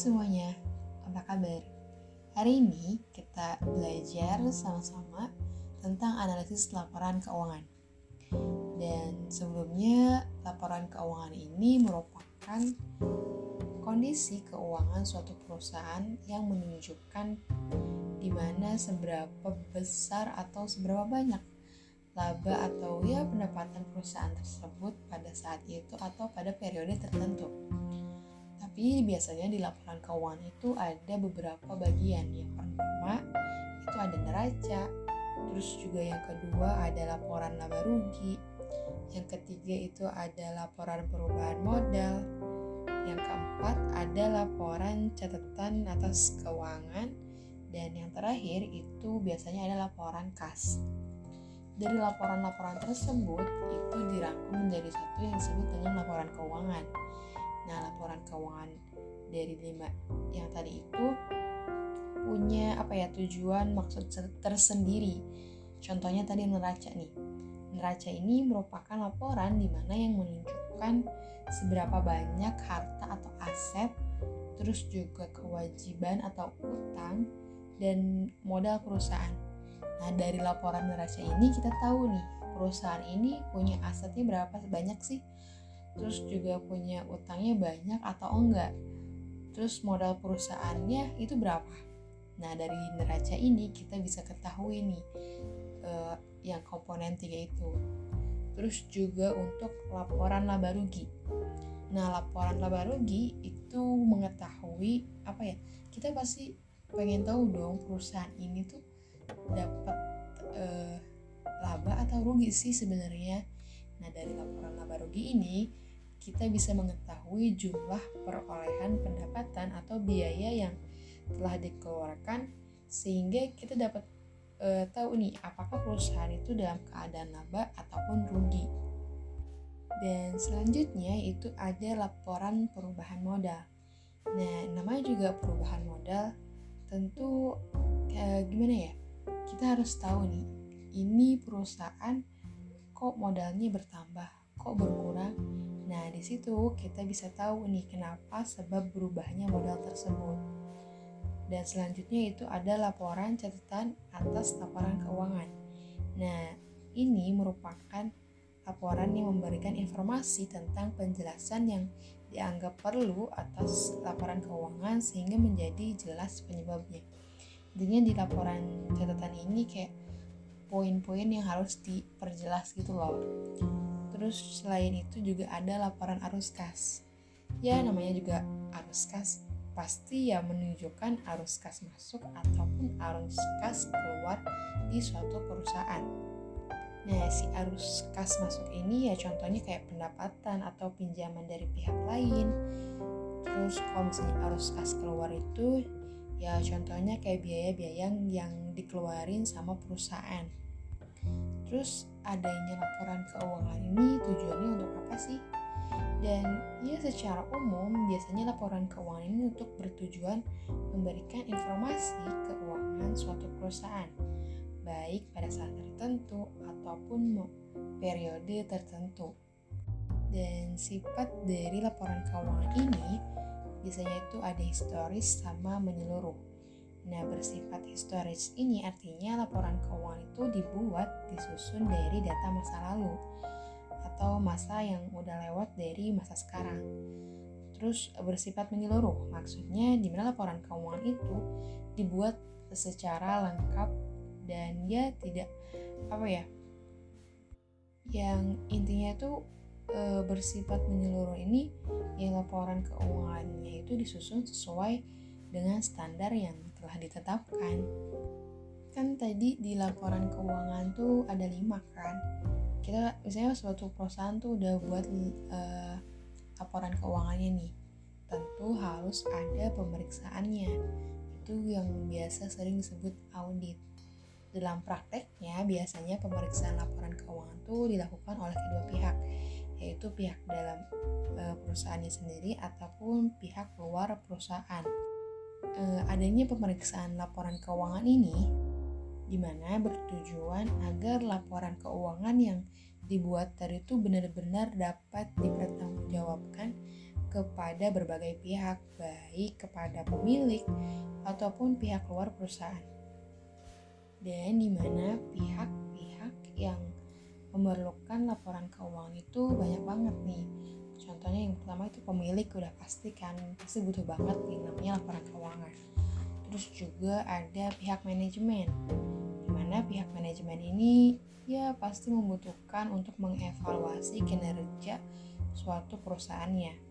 semuanya, apa kabar? Hari ini kita belajar sama-sama tentang analisis laporan keuangan. Dan sebelumnya, laporan keuangan ini merupakan kondisi keuangan suatu perusahaan yang menunjukkan di mana seberapa besar atau seberapa banyak laba atau ya pendapatan perusahaan tersebut pada saat itu atau pada periode tertentu. Tapi biasanya di laporan keuangan itu ada beberapa bagian. Yang pertama itu ada neraca, terus juga yang kedua ada laporan laba rugi, yang ketiga itu ada laporan perubahan modal, yang keempat ada laporan catatan atas keuangan, dan yang terakhir itu biasanya ada laporan kas. Dari laporan-laporan tersebut itu dirangkum menjadi satu yang disebut dengan laporan keuangan. Nah, laporan keuangan dari lima yang tadi itu punya apa ya tujuan maksud tersendiri. Contohnya tadi neraca nih. Neraca ini merupakan laporan di mana yang menunjukkan seberapa banyak harta atau aset, terus juga kewajiban atau utang dan modal perusahaan. Nah, dari laporan neraca ini kita tahu nih, perusahaan ini punya asetnya berapa banyak sih? Terus juga punya utangnya banyak atau enggak? Terus modal perusahaannya itu berapa? Nah dari neraca ini kita bisa ketahui nih uh, yang komponen tiga itu. Terus juga untuk laporan laba rugi. Nah laporan laba rugi itu mengetahui apa ya? Kita pasti pengen tahu dong perusahaan ini tuh dapat uh, laba atau rugi sih sebenarnya Nah, dari laporan laba rugi ini, kita bisa mengetahui jumlah perolehan pendapatan atau biaya yang telah dikeluarkan sehingga kita dapat e, tahu nih apakah perusahaan itu dalam keadaan laba ataupun rugi. Dan selanjutnya itu ada laporan perubahan modal. Nah, namanya juga perubahan modal tentu e, gimana ya? Kita harus tahu nih, ini perusahaan kok modalnya bertambah, kok berkurang. Nah, di situ kita bisa tahu nih kenapa sebab berubahnya modal tersebut. Dan selanjutnya itu ada laporan catatan atas laporan keuangan. Nah, ini merupakan laporan yang memberikan informasi tentang penjelasan yang dianggap perlu atas laporan keuangan sehingga menjadi jelas penyebabnya. Intinya di laporan catatan ini kayak poin-poin yang harus diperjelas gitu loh. Terus selain itu juga ada laporan arus kas. Ya namanya juga arus kas pasti ya menunjukkan arus kas masuk ataupun arus kas keluar di suatu perusahaan. Nah, si arus kas masuk ini ya contohnya kayak pendapatan atau pinjaman dari pihak lain. Terus kalau misalnya arus kas keluar itu ya contohnya kayak biaya-biaya yang dikeluarin sama perusahaan. Terus adanya laporan keuangan ini tujuannya untuk apa sih? Dan ya secara umum biasanya laporan keuangan ini untuk bertujuan memberikan informasi keuangan suatu perusahaan baik pada saat tertentu ataupun periode tertentu. Dan sifat dari laporan keuangan ini biasanya itu ada historis sama menyeluruh. Nah, bersifat historis ini artinya laporan keuangan itu dibuat disusun dari data masa lalu atau masa yang udah lewat dari masa sekarang. Terus bersifat menyeluruh, maksudnya di mana laporan keuangan itu dibuat secara lengkap dan ya tidak apa ya yang intinya itu e, bersifat menyeluruh ini yang laporan keuangannya itu disusun sesuai dengan standar yang telah ditetapkan. Kan tadi di laporan keuangan tuh ada lima kan. Kita misalnya suatu perusahaan tuh udah buat uh, laporan keuangannya nih. Tentu harus ada pemeriksaannya. Itu yang biasa sering disebut audit. Dalam prakteknya, biasanya pemeriksaan laporan keuangan tuh dilakukan oleh kedua pihak, yaitu pihak dalam e, perusahaannya sendiri ataupun pihak luar perusahaan uh, adanya pemeriksaan laporan keuangan ini di mana bertujuan agar laporan keuangan yang dibuat tadi itu benar-benar dapat dipertanggungjawabkan kepada berbagai pihak, baik kepada pemilik ataupun pihak luar perusahaan. Dan di mana pihak-pihak yang memerlukan laporan keuangan itu banyak banget nih. Contohnya yang pertama itu pemilik udah pasti kan pasti butuh banget nih namanya laporan keuangan. Terus juga ada pihak manajemen. Di mana pihak manajemen ini ya pasti membutuhkan untuk mengevaluasi kinerja suatu perusahaannya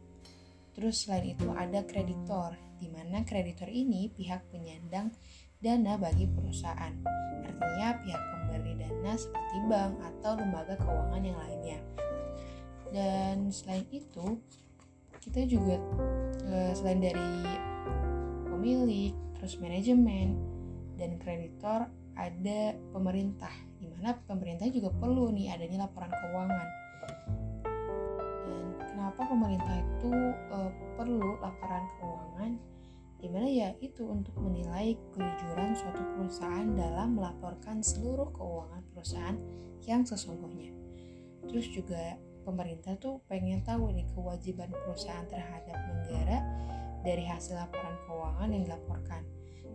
Terus selain itu ada kreditor, di mana kreditor ini pihak penyandang dana bagi perusahaan. Artinya pihak pemberi dana seperti bank atau lembaga keuangan yang lainnya. Dan selain itu, kita juga eh, selain dari pemilik, terus manajemen dan kreditor ada pemerintah, di mana pemerintah juga perlu nih adanya laporan keuangan kenapa pemerintah itu uh, perlu laporan keuangan di mana ya itu untuk menilai kejujuran suatu perusahaan dalam melaporkan seluruh keuangan perusahaan yang sesungguhnya terus juga pemerintah tuh pengen tahu nih kewajiban perusahaan terhadap negara dari hasil laporan keuangan yang dilaporkan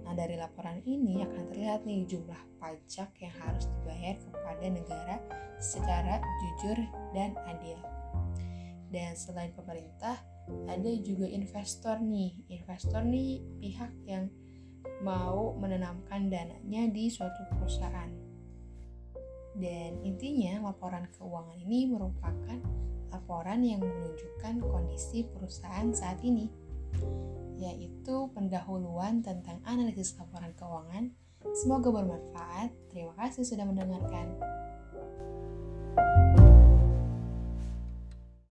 Nah, dari laporan ini akan terlihat nih jumlah pajak yang harus dibayar kepada negara secara jujur dan adil. Dan selain pemerintah, ada juga investor nih. Investor nih pihak yang mau menanamkan dananya di suatu perusahaan. Dan intinya laporan keuangan ini merupakan laporan yang menunjukkan kondisi perusahaan saat ini, yaitu pendahuluan tentang analisis laporan keuangan. Semoga bermanfaat. Terima kasih sudah mendengarkan. thank you